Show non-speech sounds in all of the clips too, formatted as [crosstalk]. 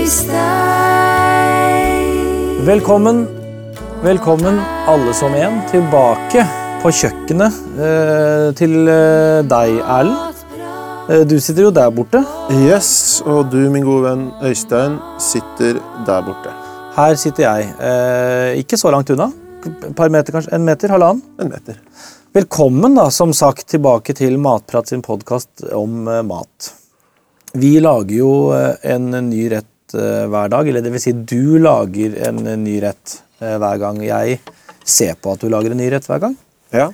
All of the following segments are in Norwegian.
Øystein. Velkommen, velkommen alle som en, tilbake på kjøkkenet eh, til eh, deg, Erlend. Eh, du sitter jo der borte. Yes, og du, min gode venn Øystein, sitter der borte. Her sitter jeg. Eh, ikke så langt unna. Et par meter, kanskje. En meter, halvannen. En meter. Velkommen, da, som sagt, tilbake til Matprat sin podkast om eh, mat. Vi lager jo eh, en ny rett eh, hver dag, eller det vil si du lager en eh, ny rett eh, hver gang jeg ser på at du lager en ny rett hver gang. Ja.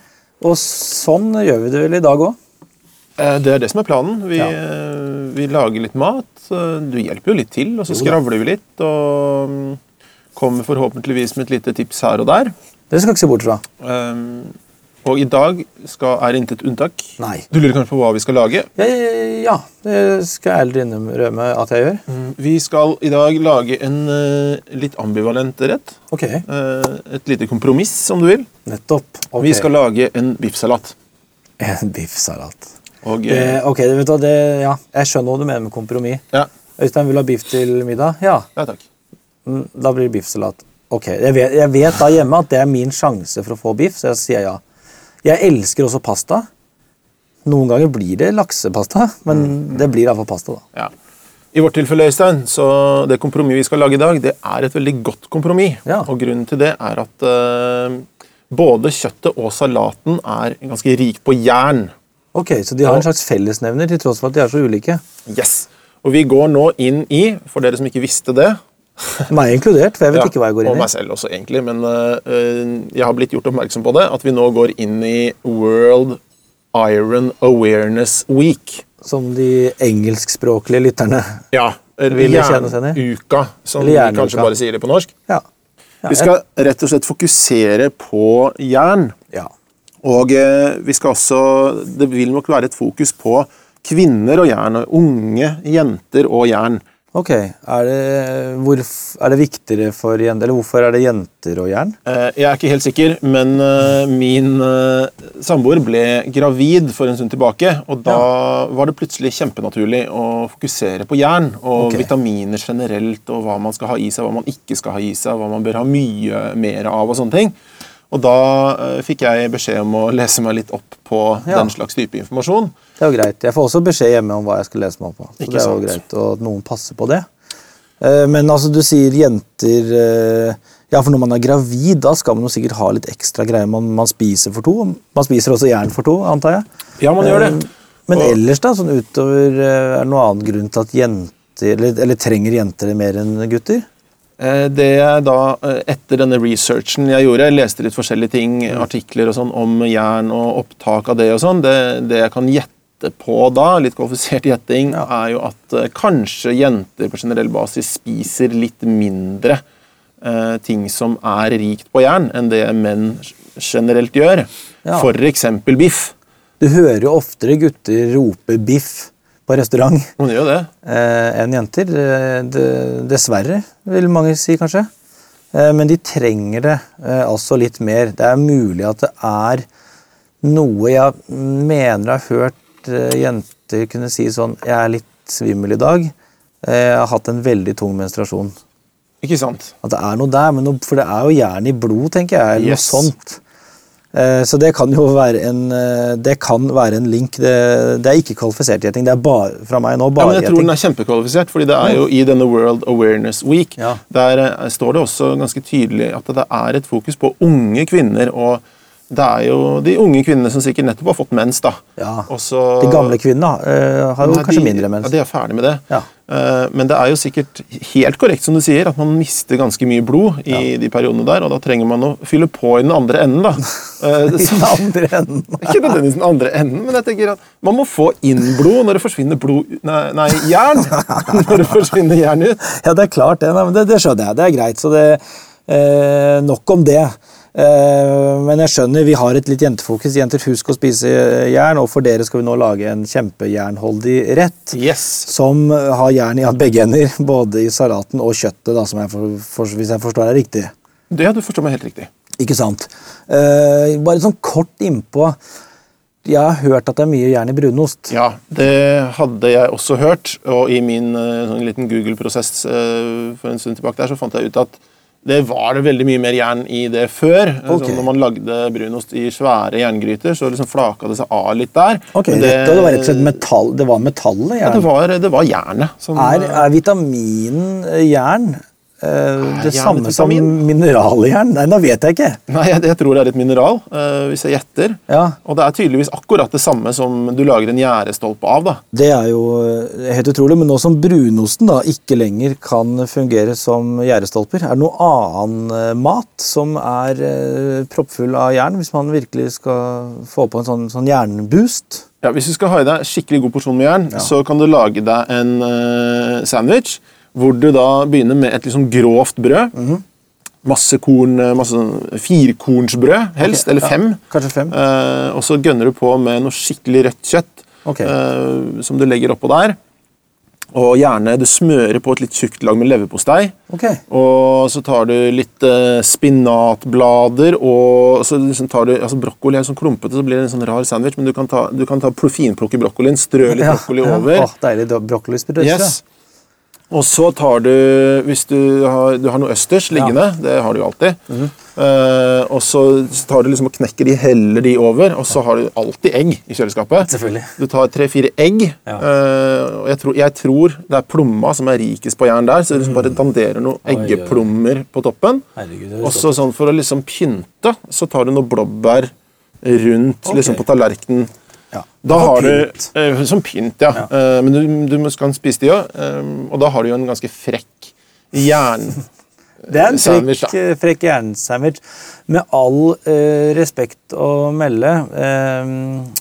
Og sånn gjør vi det vel i dag òg. Det er det som er planen. Vi, Ja. vi lager litt mat. Du hjelper jo litt til, og så skravler vi litt. Og mm, kommer forhåpentligvis med et lite tips her og der. Det skal ikke se bort fra. Eh, Og i dag skal, er intet unntak. Nei. Du lurer kanskje på hva vi skal lage? Ja, ja det skal jeg ærlig innrømme at jeg gjør. Vi skal i dag lage en uh, litt ambivalent rett. Ok, Uh, Et lite kompromiss, om du vil. nettopp. Okay. Vi skal lage en biffsalat. [laughs] En biffsalat. Og, Det, eh, ok, vet du det, ja, jeg skjønner hva du mener med kompromiss. ja, Øystein vil ha biff til middag? Ja, ja, takk. mm, da blir det biffsalat. Ok, jeg vet, jeg vet da hjemme at det er min sjanse for å få biff, så jeg sier ja. Jeg elsker også pasta. Noen ganger blir det laksepasta, men det blir iallfall pasta. da. Ja. I vårt tilfelle, Øystein, så det kompromisset vi skal lage i dag, det er et veldig godt kompromiss. Ja. Og grunnen til det er at uh, både kjøttet og salaten er ganske rik på jern. Ok, Så de har en slags fellesnevner, til tross for at de er så ulike. Yes. Og vi går nå inn i, for dere som ikke visste det [laughs] Meg inkludert, for jeg vet ja, ikke hva jeg går inn i. Og meg selv også, egentlig, men eh, jeg har blitt gjort oppmerksom på det, at vi nå går inn i World Iron Awareness Week. Som de engelskspråklige lytterne. Ja, Vil kjenne seg ned? Jernuka, som vi kanskje bare sier det på norsk. Ja. ja Vi skal rett og slett fokusere på jern. ja. Og eh, vi skal også Det vil nok være et fokus på kvinner og jern, og unge jenter og jern. Ok, er det, hvor, er det viktigere for jenter, eller hvorfor er det jenter og jern? Eh, jeg er ikke helt sikker, men eh, min eh, samboer ble gravid for en stund tilbake. Og da var det plutselig kjempenaturlig å fokusere på jern og okay. vitaminer generelt, og hva man skal ha i seg, hva man ikke skal ha i seg, hva man bør ha mye mer av og sånne ting. Og da uh, fikk jeg beskjed om å [laughs] lese meg litt opp på Ja. den slags type informasjon. Det er jo greit. Jeg får også beskjed hjemme om hva jeg skal lese meg opp på. Så Ikke det er jo sant. greit og at noen passer på det. Uh, Men altså, du sier jenter uh, Ja, for når man er gravid, da skal man jo sikkert ha litt ekstra greier. Man, man spiser for to. Man spiser også jern for to, antar jeg. Ja, man gjør det. Men Og- ellers, da, sånn utover Er det noen annen grunn til at jenter Eller, eller trenger jenter det mer enn gutter? Eh, Det jeg da, eh, etter denne researchen jeg gjorde, jeg leste litt forskjellige ting, artikler og sånn om jern og opptak av det og sånn, det, det jeg kan gjette på da, litt kvalifisert [laughs] gjetting, er jo at eh, kanskje jenter på generell basis spiser litt mindre eh, ting som er rikt på jern, enn det menn generelt gjør. Ja. Eksempel biff. Du hører jo oftere gutter rope biff på restaurant Man gjør det. eh, enn jenter. Eh, Dessverre, vil mange si kanskje. Eh, Men de trenger det altså litt mer. Det er mulig at det er noe jeg mener jeg har hørt jenter kunne si sånn Jeg er litt svimmel i dag. Eh, Jeg har hatt en veldig tung menstruasjon. Ikke sant? At det er noe der, men noe, for det er jo jern i blod, tenker jeg. eller Yes. noe sånt. Eh, Så det kan jo være en, eh, det kan være en link. Det, det er ikke kvalifisert gjeting. Det er bare, fra meg nå bare Ja, men jeg tror den er kjempekvalifisert, fordi det er jo i denne World Awareness Week Ja. der eh, står det også ganske tydelig at det er et fokus på unge kvinner. og det er jo de unge kvinnene som sikkert nettopp har fått mens. da. Ja. Også, De gamle kvinnene uh, har jo Nei, kanskje de, mindre mens. Ja, De er ferdig med det. Ja. Uh, Men det er jo sikkert helt korrekt som du sier, at man mister ganske mye blod i de periodene der, og da trenger man å fylle på i den andre enden. da. Uh, [laughs] I den andre enden. [laughs] ikke nødvendigvis den andre enden, men jeg tenker at man må få inn blod når det forsvinner blod Nei, nei jern! [laughs] Når det forsvinner jern ut. Ja, det er klart det. Nei, men det, det skjønner jeg. Det er greit. Så det Nok om det. Eh, men jeg skjønner, vi har et litt jentefokus. Jenter, husk å spise jern. Og for dere skal vi nå lage en kjempejernholdig rett. Yes. Som har jern i begge ender, [laughs] både i salaten og kjøttet, da, som jeg for, for, hvis jeg forstår deg riktig. Det du forstår meg helt riktig. Ikke sant? Eh, bare sånn kort innpå jeg har hørt at det er mye jern i brunost. Ja, det hadde jeg også hørt. Og i min eh, sånn liten Google-prosess eh, for en stund tilbake der, så fant jeg ut at det var det veldig mye mer jern i det før. Okay. Når man lagde brunost i svære jerngryter, så liksom flaka det seg av litt der. Ok, det, det var rett og slett metall, det var metallet ja, det, jern. var, det var jernet. Som, Er, er vitaminen eh, jern eh, det ja, samme som mineraljern? Nei, da vet jeg ikke. Nei, jeg, jeg tror det er et mineral, uh, hvis jeg gjetter. Ja, Og det er tydeligvis akkurat det samme som du lager en gjærestolpe av. da. Det er jo eh, helt utrolig, men nå som brunosten da ikke lenger kan fungere som gjærestolper, er det noe annen mat som er uh, proppfull av jern, hvis man virkelig skal få på en sånn, sånn jernboost? Ja, Hvis du skal ha i deg skikkelig god porsjon med jern, så kan du lage deg en sandwich hvor du da begynner med et liksom grovt brød. Mhm. Masse korn, eh, masse firkornsbrød, helst, Okay, eller ja, fem. kanskje fem. Eh, og så gønner du på med noe skikkelig rødt kjøtt okay. eh, som du legger oppå der. Og gjerne du smører på et litt tjukt lag med leverpostei. Okay. Og så tar du litt eh, spinatblader og så liksom tar du, altså Brokkoli er sånn klumpete, så blir det en sånn rar sandwich. Men du kan ta, du kan ta finplukke brokkolien, strø litt brokkoli ja. over. Oh, deilig brokkoli brokkolisprøyte. Yes. Og så tar du, hvis du har, du har noe østers liggende, det har du jo alltid, mm -hmm. uh, og så tar du liksom og knekker de, heller de over, og så har du alltid egg i kjøleskapet. Selvfølgelig. Du tar tre-fire egg, Ja. Uh, og jeg tror, jeg tror det er plomma som er rikest på jern der, så du liksom bare danderer noen Mm. Oi, oi. eggeplommer på toppen. Herregud, Og så sånn for å liksom pynte, så tar du noen blåbær rundt okay. liksom på tallerkenen. Ja. Da har pynt. du eh, Som pynt, ja. Eh, men du, du skal spise de òg. Eh, og da har du jo en ganske frekk jern... [laughs] Det er en sandwich, frekk, eh, frekk jernsandwich. Med all eh, respekt å melde, eh,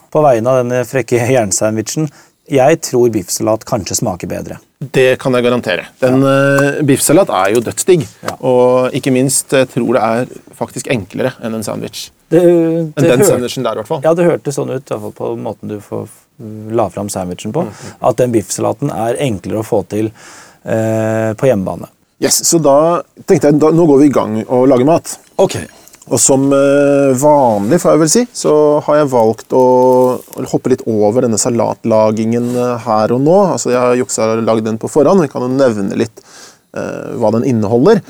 på vegne av denne frekke jernsandwichen, jeg tror biffsalat kanskje smaker bedre. Det kan jeg garantere. Den eh, Biffsalat er jo dødsdigg. Ja. Og ikke minst, jeg tror det er faktisk enklere enn en sandwich. Det, det den sandwichen der, i hvert fall. Ja, det hørtes sånn ut, hvert fall på måten du får, la fram sandwichen på, at den biffsalaten er enklere å få til eh, på hjemmebane. Yes, Så da tenkte jeg, da, nå går vi i gang og lager mat. Ok. Og som eh, vanlig, får jeg vel si, så har jeg valgt å, å hoppe litt over denne salatlagingen eh, her og nå. Altså, Jeg har juksa og lagd den på forhånd. Vi kan jo nevne litt hva den inneholder.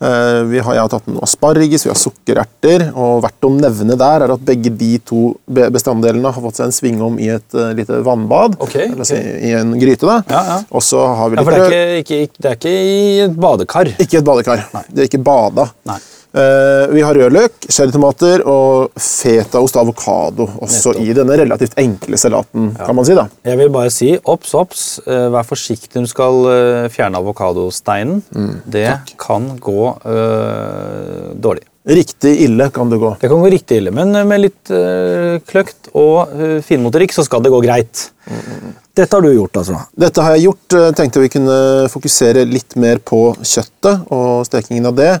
Eh, vi har, jeg har tatt med asparges, vi har sukkererter. og Verdt å nevne der er at begge de to bestanddelene har fått seg en svingom i et uh, lite vannbad. Okay, eller altså. I en gryte. da. Ja, ja. Og så har vi Ja, for det er, ikke, ikke, det er ikke i et badekar. ikke i et badekar. Det er ikke bada. Nei. Eh, vi har rødløk, cherrytomater og fetaost og avokado også Nettopp. i denne relativt enkle salaten. kan man si da. Jeg vil bare si obs, obs. eh, Vær forsiktig når du skal eh, fjerne avokadosteinen. det kan gå eh, dårlig. Riktig ille kan det gå. Det kan gå riktig ille, men eh, med litt øh, kløkt og øh, finmotorikk så skal det gå greit. Dette har du gjort, altså. Dette har jeg gjort. Tenkte vi kunne fokusere litt mer på kjøttet og stekingen av det.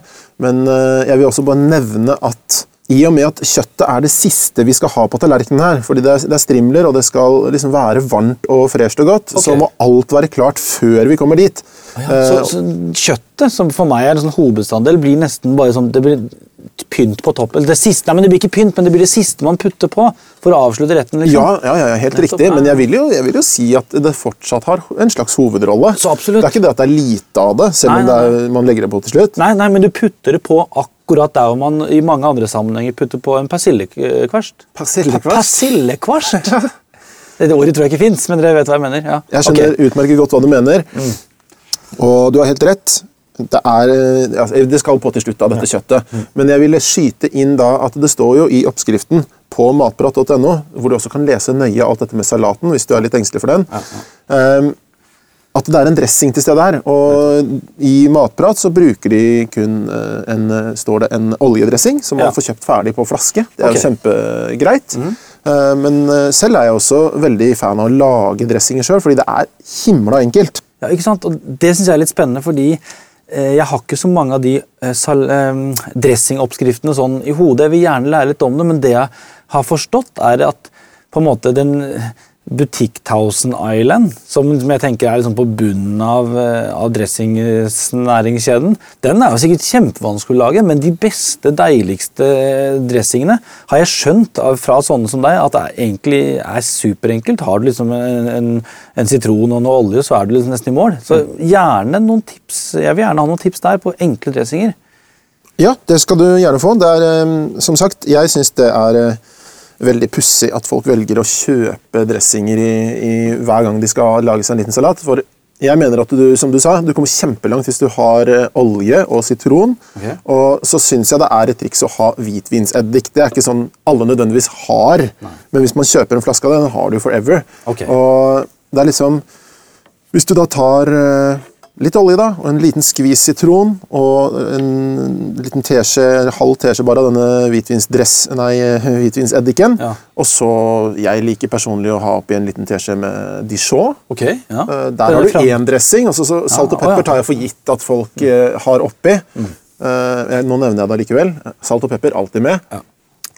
Men øh, jeg vil også bare nevne at i og med at kjøttet er det siste vi skal ha på tallerkenen her, fordi det er, det er strimler og det skal liksom være varmt og fresht og godt, så må alt være klart før vi kommer dit. Så, Eh, så kjøttet, som for meg er en sånn hovedbestanddel, blir nesten bare sånn det blir pynt på toppen. Det siste, nei, men det blir ikke pynt, men det blir det siste man putter på for å avslutte retten. liksom. Ja, ja, ja, helt Nettopp, riktig. Men jeg vil, jo, jeg vil jo si at det fortsatt har en slags hovedrolle. Så absolutt. Det er ikke det at det er lite av det, selv Nei, om det er, man legger det på til slutt. Nei, nei, men du putter det på akkurat der hvor man i mange andre sammenhenger putter på en. Persillekvarst? Persillekvarst? [laughs] Det ordet tror jeg ikke fins, men dere vet hva jeg mener. Ja. Jeg skjønner okay. utmerket godt hva du mener. Mm. Og du har helt rett. Det, er, eh, altså, det skal på til slutt av dette kjøttet. Mm. Men jeg ville skyte inn da at det står jo i oppskriften på matprat.no, hvor du også kan lese nøye alt dette med salaten, hvis du er litt engstelig for den. Um, at det er en dressing til stede her. Og i Matprat så bruker de kun eh, en, eh, står det en oljedressing som Ja. man får kjøpt ferdig på flaske. Det er okay. jo kjempegreit. Eh, Men selv er jeg også veldig fan av å lage dressinger sjøl, fordi det er himla enkelt. Ja, ikke sant? Og det syns jeg er litt spennende, fordi jeg har ikke så mange av de eh, eh, dressingoppskriftene sånn i hodet. Jeg vil gjerne lære litt om det, men det jeg har forstått, er at på en måte den butikk Thousand Island, som, jeg tenker er liksom på bunnen av, eh, av dressingsnæringskjeden, den er jo sikkert kjempevanskelig å lage, men de beste, deiligste dressingene har jeg skjønt av, fra sånne som deg at det egentlig er superenkelt. Har du liksom en, en, en sitron og noe olje, så er du liksom nesten i mål. Så gjerne noen tips. Jeg vil gjerne ha noen tips der på enkle dressinger. Ja, det skal du gjerne få. Er, eh, som sagt, jeg syns det er eh, veldig pussig at folk velger å kjøpe dressinger i, i, hver gang de skal lage seg en liten salat. For jeg mener at du som du sa, du kommer kjempelangt hvis du har eh, olje og sitron. Okay. Og så syns jeg det er et triks å ha hvitvinseddik. Det er ikke sånn alle nødvendigvis har. Men hvis man kjøper en flaske av det, den har du forever. Okay. Og det er liksom Hvis du da tar eh, litt olje da, og en liten skvis sitron og en liten teskje, halv teskje bare av denne hvitvinsdress, nei, hvitvinseddiken. Ja. Og så Jeg liker personlig å ha oppi en liten teskje med dijon. Okay, ja. Eh, Der er har du én dressing, og så, salt og pepper tar jeg for gitt at folk mm. har oppi. Mm. Uh, nå nevner jeg det likevel. Salt og pepper alltid med. Ja.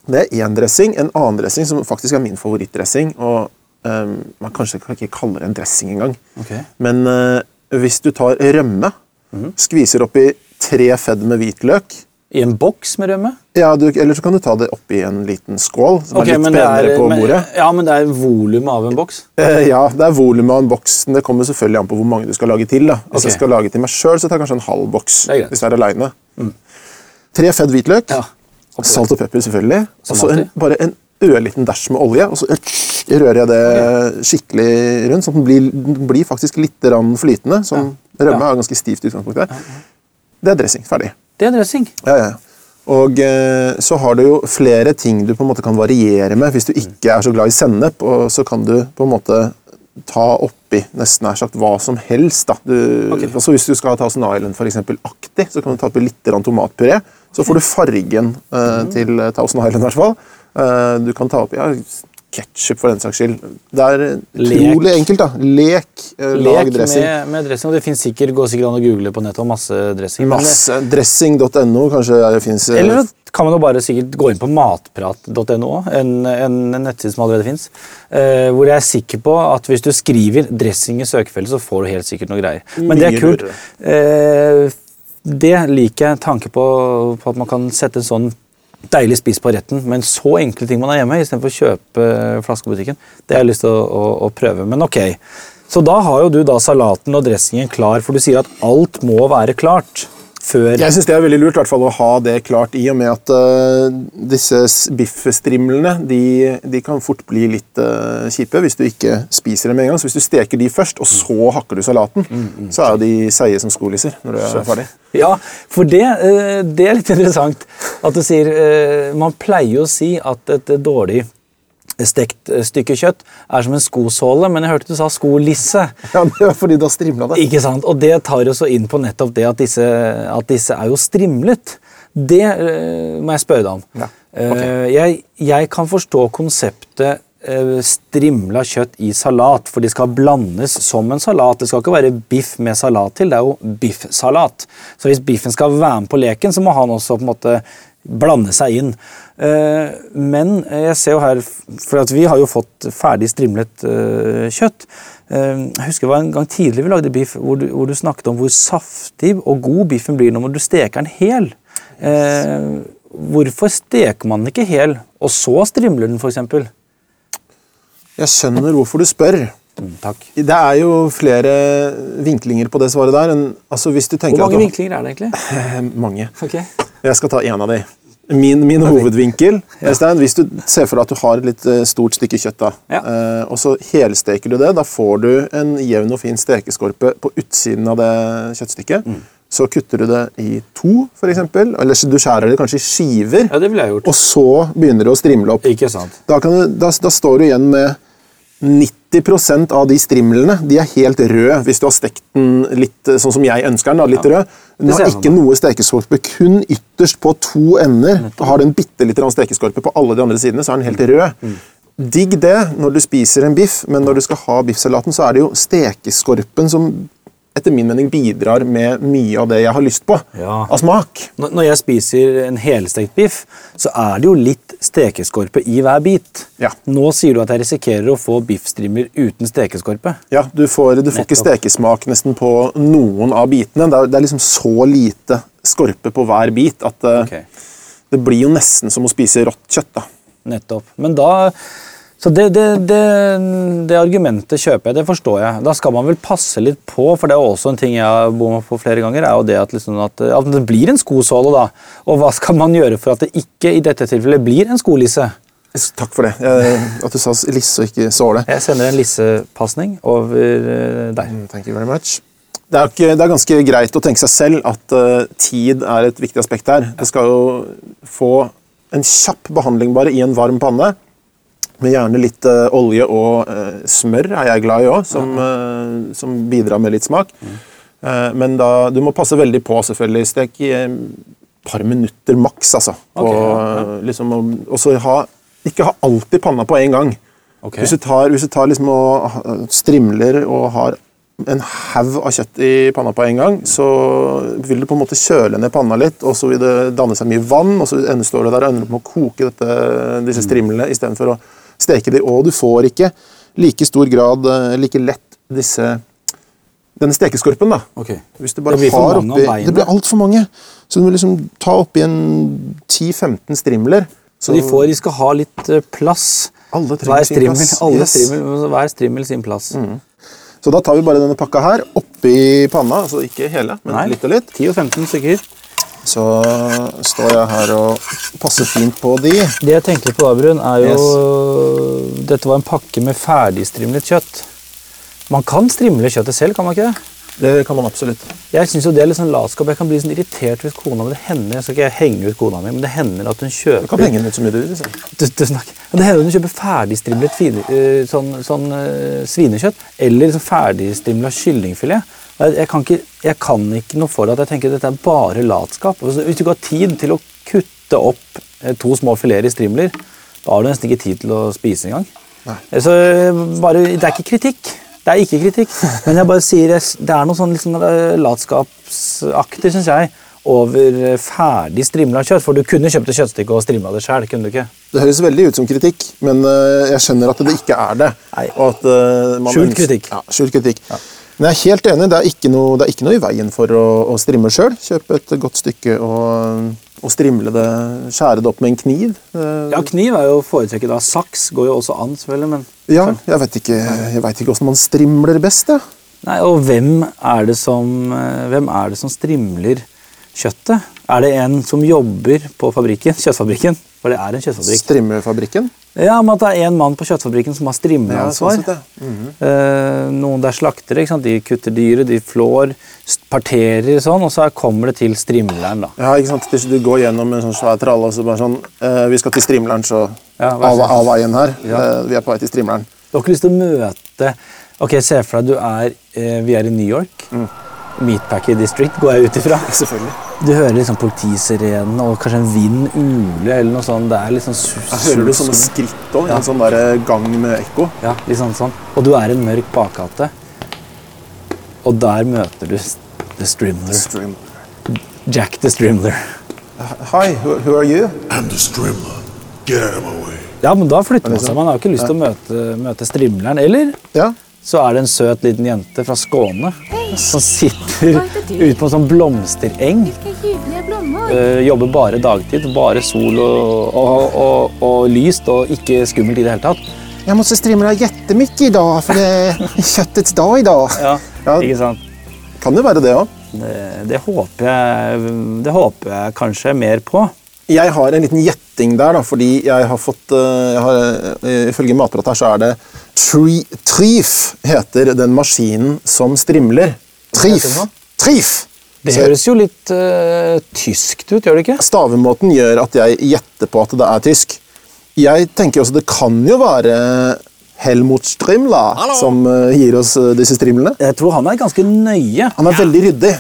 Det er én dressing. En annen dressing som faktisk er min favorittdressing. og um, Man kanskje kan ikke kalle det en dressing engang. Okay. Men eh, hvis du tar rømme, Mhm. skviser oppi tre fedd med hvitløk I en boks med rømme? ja, du, Eller så kan du ta det oppi en liten skål, som okay, er litt men penere er- på men- bordet. Ja, men det er volumet av en boks? Eh, ja, det er volumet av en boks. men Det kommer selvfølgelig an på hvor mange du skal lage til. da. Hvis jeg skal lage til meg sjøl, tar jeg kanskje en halv boks. Mm. hvis jeg er alene. Tre fedd hvitløk, Ja. Salt og pepper selvfølgelig, og så bare en ørliten dæsj med olje. og så rører jeg det skikkelig rundt, sånn at den blir, den blir faktisk litt flytende. ja. Rømme Ja. er ganske stivt i utgangspunktet. Det er dressing. Ferdig. Det er dressing. Ja, ja. Og eh, så har du jo flere ting du på en måte kan variere med. Hvis du ikke er så glad i sennep, så kan du på en måte ta oppi nesten nær sagt hva som helst. Da. Du, okay. altså hvis du skal ha Thousand Island for eksempel, aktig, så kan du ta oppi litt tomatpuré. Så får du fargen eh, til eh, Thousand Island. i hvert fall. Eh, du kan ta oppi ja, ketsjup for den saks skyld. Det er Lek. utrolig enkelt. da. Lek, eh, lag Lek dressing. med, med dressing. Og det finnes sikkert, går sikkert an å google på nettet om masse dressing. men Masse. Dressing.no kanskje det fins. Eller så kan man jo bare sikkert gå inn på matprat.no en, en nettside som allerede fins. Eh, hvor jeg er sikker på at hvis du skriver 'dressing' i søkefeltet, så får du helt sikkert noe greier. Men det Mye er kult. Eh, det liker jeg tanke på, på at man kan sette en sånn deilig spis på retten, men så enkle ting man har hjemme, istedenfor å kjøpe eh, flaskebutikken. Det har jeg lyst til å, å, å prøve. Men ok. Så da har jo du da salaten og dressingen klar, for du sier at alt må være klart før Jeg syns det er veldig lurt fall, å ha det klart, i og med at uh, disse biffstrimlene de, de kan fort bli litt uh, kjipe hvis du ikke spiser dem med en gang. Så hvis du steker de først, og så hakker du salaten, så er jo de seige som skolisser når du er ferdig. Ja, for det, uh, det er litt [laughs] interessant at du sier Man pleier jo å si at et dårlig stekt eh, stykke kjøtt er som en skosåle, men jeg hørte du sa skolisse. Ja, det var fordi du har strimla det. Ikke sant? Og det tar jo så inn på nettopp det at disse, at disse er jo strimlet. Det uh, må jeg spørre deg om. Ja, Eh, jeg, jeg kan forstå konseptet eh, strimla kjøtt i salat, for de skal blandes som en salat. Det skal ikke være biff med salat til, det er jo biffsalat. Så hvis biffen skal være med på leken, så må han også på en måte blande seg inn. Eh, men jeg ser jo her, for at vi har jo fått ferdig strimlet eh, kjøtt. Eh, Jeg husker det var en gang tidligere vi lagde biff, hvor du, hvor du snakket om hvor saftig og god biffen blir når du steker den hel. Eh, hvorfor steker man den ikke hel, og så strimler den, f.eks.? Jeg skjønner hvorfor du spør. Mm. Det er jo flere vinklinger på det svaret der. enn- altså hvis du Hvor mange du, vinklinger er det egentlig? [laughs] Mange. Okay. Jeg skal ta en av de. Min, min hovedvinkel Øystein, Hvis du ser for deg at du har et litt eh, stort stykke kjøtt, da, Ja. eh, og så helsteker du det, da får du en jevn og fin stekeskorpe på utsiden av det kjøttstykket. Mm. Så kutter du det i to, f.eks., eller du skjærer det kanskje i skiver. Ja, det ville jeg gjort. Og så begynner det å strimle opp. Ikke sant? Da, kan du, da, da står du igjen med 90% av de strimlene de er helt røde hvis du har stekt den litt eh, sånn som jeg ønsker den. da, litt rød. Den har ikke noe stekeskorpe, kun ytterst på to ender. Har den bitte litt stekeskorpe på alle de andre sidene, så er den helt rød. Mm. Digg det når du spiser en biff, men når du skal ha biffsalaten, så er det jo stekeskorpen som etter min mening bidrar med mye av det jeg har lyst på Ja. av smak. Når jeg spiser en helstekt biff, så er det jo litt stekeskorpe i hver bit. Ja. Nå sier du at jeg risikerer å få biffstrimmer uten stekeskorpe. Ja, Du får, du får ikke stekesmak nesten på noen av bitene. Det er, det er liksom så lite skorpe på hver bit at okay. Det blir jo nesten som å spise rått kjøtt. da. Nettopp. Men da Så det, det, det, det argumentet kjøper jeg, det forstår jeg. Da skal man vel passe litt på, for det er også en ting jeg har bommet på flere ganger, er jo det at, liksom at, at det blir en skosåle, da. Og hva skal man gjøre for at det ikke i dette tilfellet blir en skolisse? Takk for det. Jeg, at du sa lisse og ikke såle. Jeg sender en lissepasning over eh, deg. Thank you very much. Det er, ikke, det er ganske greit å tenke seg selv at uh, tid er et viktig aspekt her. Det skal jo få en kjapp behandling bare i en varm panne. Med gjerne litt uh, olje og uh, smør er jeg glad i òg, som, uh, som bidrar med litt smak. Eh, men da, du må passe veldig på, selvfølgelig. Stek i et par minutter maks, altså. Okay, Ok, ja, eh, liksom, og så ha, ikke ha alltid panna på en gang. Okay. Hvis du tar, hvis du tar liksom og strimler og har en haug av kjøtt i panna på en gang, så vil du på en måte kjøle ned panna litt, og så vil det danne seg mye vann, og så står du der og ender opp med å koke dette, disse strimlene istedenfor å steke de, og du får ikke like stor grad, eh, like lett disse denne stekeskorpen, da. Okay. Hvis du bare Det blir har oppi. Det blir altfor mange. Så du må liksom ta oppi en 10-15 strimler. Så de, får, de skal ha litt eh, plass. Alle Hver strimmel, plass. alle Yes. Mm. strimmel, hver strimmel sin plass. Så da tar vi bare denne pakka her oppi panna, altså ikke hele, men Nei. litt og litt. 10 og 15 stykker. Så står jeg her og passer fint på de. Det jeg tenkte på da, Brun, er jo Dette var en pakke med ferdigstrimlet kjøtt. Man kan strimle kjøttet selv, kan man ikke det? Det kan man absolutt. Jeg synes jo det er litt sånn latskap. Jeg kan bli sånn irritert hvis kona mi Det hender jeg skal ikke henge ut kona mi, men det hender at hun kjøper Du kan henge ut så mye du vil. liksom. Du- snakker. Det hender at hun kjøper ferdigstrimlet eh, sånn, sånn eh, svinekjøtt eller liksom ferdigstrimla kyllingfilet. Jeg, kan ikke, jeg kan ikke noe for at jeg tenker at dette er bare latskap. Altså, Hvis du ikke har tid til å kutte opp eh, to små fileter i strimler, da har du nesten ikke tid til å spise engang. Eh, Så eh, bare, det er ikke kritikk. Det er ikke kritikk. Men jeg bare sier det er noe sånn eh, latskapsaktig, syns jeg, over ferdig strimla kjøtt. For du kunne kjøpt et kjøttstykke og strimla det sjøl, kunne du ikke? Det høres veldig ut som kritikk, men jeg skjønner at det ikke er det. Nei. Skjult kritikk. Ja, skjult kritikk. Men jeg er helt enig, det er ikke noe, det er ikke noe i veien for å, å strimme sjøl. Kjøpe et godt stykke og, og strimle det, skjære det opp med en kniv. Ja, kniv er jo foretrekket da. Saks går jo også an, selvfølgelig. men... Ja, jeg vet ikke, jeg vet ikke hvordan man strimler best. jeg. Nei, Og hvem er, det som, eh, hvem er det som strimler kjøttet? Er det en som jobber på fabrikken, kjøttfabrikken? For det er en kjøttfabrikk. Strimmefabrikken? Ja, men at det er en mann på kjøttfabrikken som har strimleansvar. sånn mm -hmm. Eh, noen der slaktere, de kutter dyret, de flår, parterer sånn, og så kommer det til strimleren. da. Ja, ikke sant? Du går gjennom en sånn svær tralle og så bare sånn eh, Vi skal til strimleren, så Ja, av, veien her. Ja. Eh, vi er på vei til strimleren. Du har ikke lyst til å møte Ok, Se for deg du er eh, Vi er i New York. Meatpacker District går jeg ut ifra. [laughs] Selvfølgelig. Du hører liksom politisirenen og kanskje en vind ule eller noe sånt. Det er litt sånn su- Jeg hører du sånne skritt òg, Ja. en sånn der eh, gang med ekko. Ja, litt sånn sånn. Og du er i en mørk bakgate. Og der møter du The Strimler. Strim. Jack the Strimler. Hi, who, who are you? I'm the Strimler. Get out of my way. Ja, men da flytter man liksom? seg. Man har ikke lyst til å møte, møte Strimleren. Eller Ja. så er det en søt liten jente fra Skåne [laughs] som sitter ute på en sånn blomstereng. Eh, jobber bare dagtid. Bare sol og, og, og, og lyst og ikke skummelt i det hele tatt. Jeg måtte strimle strimla i dag, for det er [laughs] kjøttets dag i Ja, Ja. ikke sant? Kan det være det òg? Det, det, håper jeg, det håper jeg kanskje mer på. Jeg har en liten gjetting der, da, fordi jeg har fått eh, jeg har, eh, Ifølge Matprat her så er det Tree, Treef heter den maskinen som strimler. Heter Trif. det høres jo litt uh, tyskt ut, gjør det ikke? Stavemåten gjør at jeg gjetter på at det er tysk. Jeg tenker også det kan jo være Helmut Strimla som uh, gir oss uh, disse strimlene. Jeg tror han er ganske nøye. Han er veldig ryddig.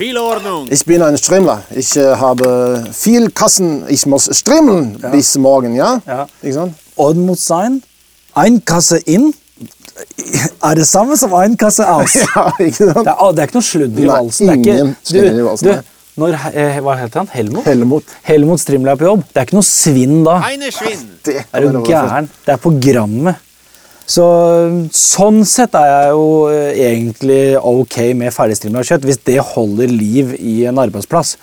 Ich bin ein Strimler. Ich habe viel Kassen. Ich muss strimmeln bis morgen, ja? Ja. Ikke sant? Odd mot sein. Ein Kasse inn. Er det samme som en kasse aus. [laughs] Ja, ikke sant? Det er, det er ikke noe sludd i valsen. Det er ikke, ingen sludd i valsen, du, når, eh, hva heter han? Helmut? Helmut. Helmut Strimler er på jobb. Det er ikke noe svinn da. Det Er kan du være lov å få. gæren? Det er på grammet. Så sånn sett er jeg jo eh, egentlig ok med ferdigstrimla kjøtt. Hvis det holder liv i en arbeidsplass,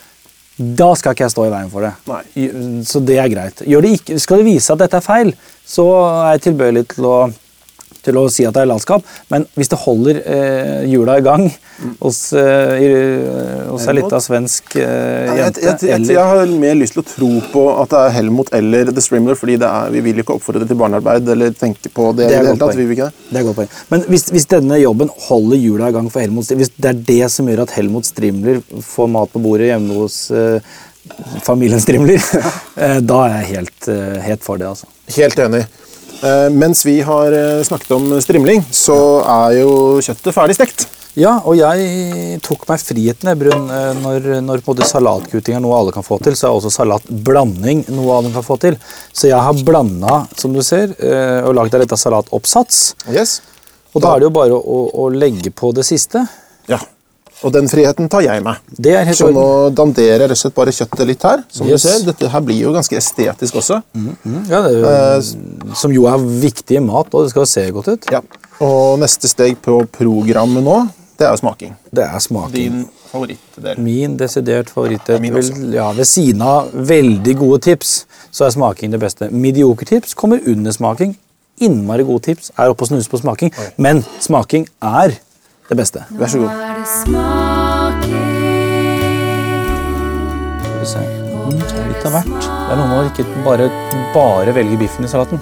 da skal ikke jeg stå i veien for det. Nei. Så det er greit. Gjør det ikke, skal det vise at dette er feil, så er jeg tilbøyelig til å, til å si at det er latskap. Men hvis det holder eh, i gang hos, eh, hos ei lita svensk eh, Jeg, jeg, jente jeg, jeg, jeg har mer lyst til å tro på at det er Helmut eller The Strimler, fordi det er, vi vil ikke oppfordre til barnearbeid eller tenke på det. Det er godt poeng. det? Er godt poeng. Men hvis, hvis denne jobben holder hjula i gang for Helmut hvis det er det som gjør at Helmut Strimler får mat på bordet hjemme hos eh, familien Strimler, [laughs] eh, da er jeg helt, eh, helt for det, altså. Helt enig. Eh, mens vi har eh, snakket om strimling, så er jo kjøttet ferdig stekt. Ja, og jeg tok meg friheten, Brun, eh, når, når både salatkutting er noe alle kan få til, så er også salatblanding noe alle kan få til. Så jeg har blanda, som du ser, og lagd en liten salatoppsats. Yes. Og da er det jo bare å, å legge på det siste. Ja. Og den friheten tar jeg meg. Det er helt Så nå danderer jeg rett og slett bare kjøttet litt her. Som Yes. du ser, Dette her blir jo ganske estetisk også. Mm, Ja, det, er jo- som jo er viktig i mat, og det skal se godt ut. Ja. Og neste steg på programmet nå, det er smaking. Det er smaking. Din favorittdel. Min desidert favorittdel. Vel, ja, ved siden av veldig gode tips, så er smaking det beste. Mediocre tips kommer under smaking. Innmari gode tips er oppe og snuse på smaking. Men smaking er det beste. Vær så god. Er. Mm, litt av hvert. Det er noe med å ikke bare, bare velge biffen i salaten.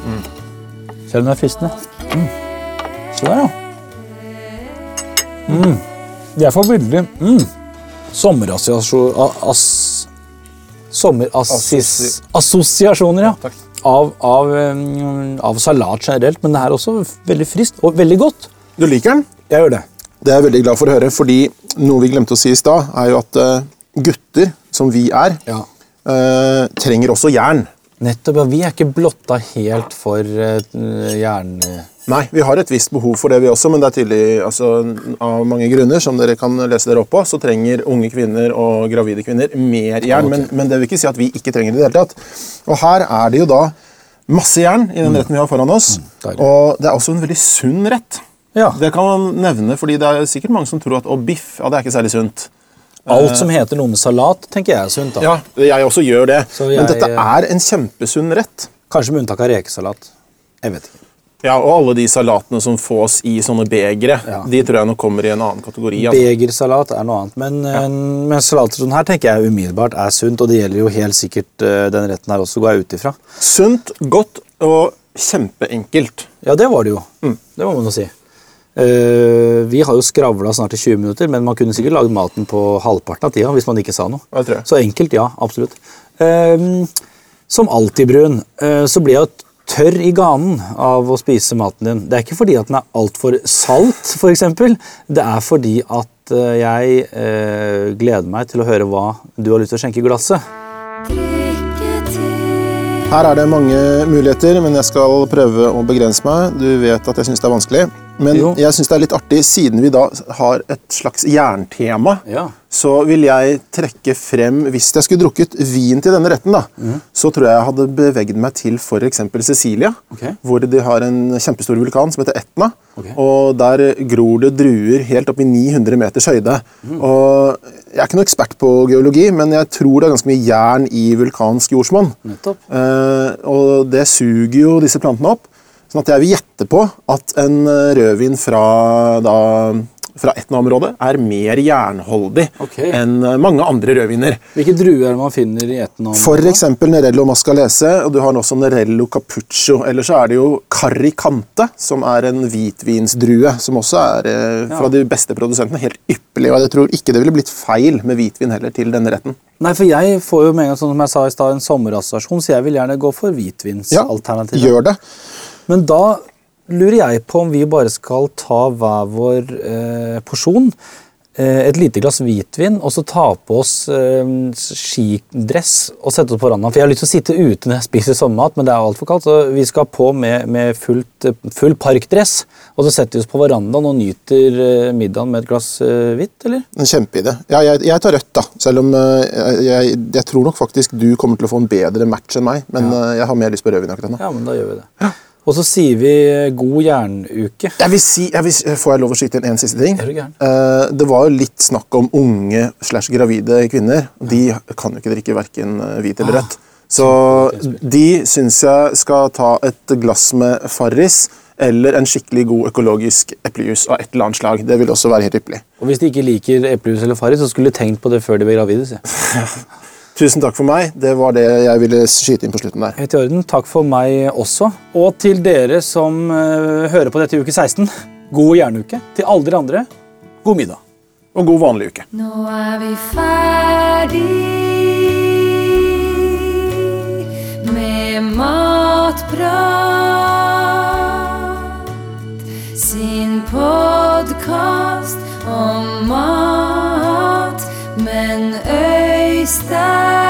Selv om den er fristende. Mm. Se der, ja. Mm. Jeg får veldig mm. Sommerassosiasjoner Ass, ja. Av, av, um, av salat generelt, men det er også veldig friskt og veldig godt. Du liker den? Jeg gjør det. Det er jeg veldig glad for å høre, fordi noe vi glemte å si i stad, er jo at eh, gutter, som vi er, Ja. eh, trenger også jern. Nettopp, ja. Vi er ikke blotta helt for uh, jern... Nei, vi har et visst behov for det, vi også, men det er tydelig altså, av mange grunner som dere kan lese dere opp på, så trenger unge kvinner og gravide kvinner mer jern. Men, men det vil ikke si at vi ikke trenger det i det hele tatt. Og her er det jo da masse jern i den retten vi har foran oss. Mm, og det er også en veldig sunn rett. Ja. Det kan man nevne, fordi det er sikkert mange som tror at å, biff ja, det er ikke særlig sunt. Alt som heter noe med salat, tenker jeg er sunt. da. Ja, jeg også gjør det. Jeg- Men dette er en kjempesunn rett. Kanskje med unntak av rekesalat. Jeg vet ikke. Ja, Og alle de salatene som fås i sånne begre, Ja. de tror jeg nok kommer i en annen kategori. Altså. Begersalat er noe annet, men, ja. men salater sånn her tenker jeg umiddelbart er sunt, og det gjelder jo helt sikkert eh, den retten her også, går jeg ut ifra. Sunt, godt og kjempeenkelt. Ja, det var det jo. Det må man jo si. Eh, vi har jo skravla snart i 20 minutter, men man kunne sikkert lagd maten på halvparten av tida hvis man ikke sa noe. Så enkelt, ja. Absolutt. Eh, som alltid, Brun, eh, så blir jeg tørr i ganen av å spise maten din. Det er ikke fordi at den er altfor salt, f.eks. Det er fordi at jeg eh, gleder meg til å høre hva du har lyst til å skjenke i glasset. Her er det mange muligheter, men jeg skal prøve å begrense meg. Du vet at jeg syns det er vanskelig. Men Jo. jeg synes det er litt artig, siden vi da har et slags jerntema, Ja. så vil jeg trekke frem Hvis jeg skulle drukket vin til denne retten, da, så tror jeg jeg hadde beveget meg til f.eks. Sicilia, okay. hvor de har en kjempestor vulkan som heter Etna. Okay. Og der gror det druer helt opp i 900 meters høyde. Og jeg er ikke noe ekspert på geologi, men jeg tror det er ganske mye jern i vulkansk jordsmonn. Eh, og det suger jo disse plantene opp. Sånn at jeg vil gjette på at en eh, rødvin fra, da, fra Etna-området er mer jernholdig okay. enn eh, mange andre rødviner. Hvilke druer er det man finner i Etna? For eksempel Nerello Mascalese, og du har også Nerello Capuccio. Eller så er det jo Carricante, som er en hvitvinsdrue, som også er eh, fra de beste produsentene. Helt ypperlig. Og jeg tror ikke det ville blitt feil med hvitvin heller til denne retten. Nei, for jeg får jo med en gang, sånn som jeg sa i stad, en sommerassosiasjon, så jeg vil gjerne gå for Ja, gjør det. Men da lurer jeg på om vi bare skal ta hver vår eh, porsjon. eh, et lite glass hvitvin og så ta på oss eh, skidress og sette oss på randa. For jeg har lyst til å sitte ute når jeg spiser sommermat, men det er altfor kaldt. Så vi skal på med, med fullt, full parkdress, og så setter vi oss på verandaen og nyter eh, middagen med et glass eh, hvitt, eller? En kjempeidé. Ja, jeg, jeg tar rødt, da. Selv om eh, jeg, jeg, tror nok faktisk du kommer til å få en bedre match enn meg. Men eh, jeg har mer lyst på rødvin akkurat nå. Ja, men da gjør vi det. Og så sier vi eh, god jernuke. Jeg vil si, jeg vil, får jeg lov å skyte inn en siste ting? Er uh? Eh, det var jo litt snakk om unge slash gravide kvinner. De kan jo ikke drikke verken hvit eller rødt. Så de syns jeg skal ta et glass med Farris eller en skikkelig god økologisk eplejus av et eller annet slag. Det vil også være helt ypperlig. Og hvis de ikke liker eplejus eller Farris, så skulle de tenkt på det før de ble gravide. [laughs] Tusen takk for meg. Det var det jeg ville skyte inn på slutten der. Helt i orden. Takk for meg også. Og til dere som eh, hører på dette i uke 16, god jernuke. Til alle dere andre, god middag. Og god vanlig uke. Nå er vi ferdig med matprat. Sin podkast om mat, Øystein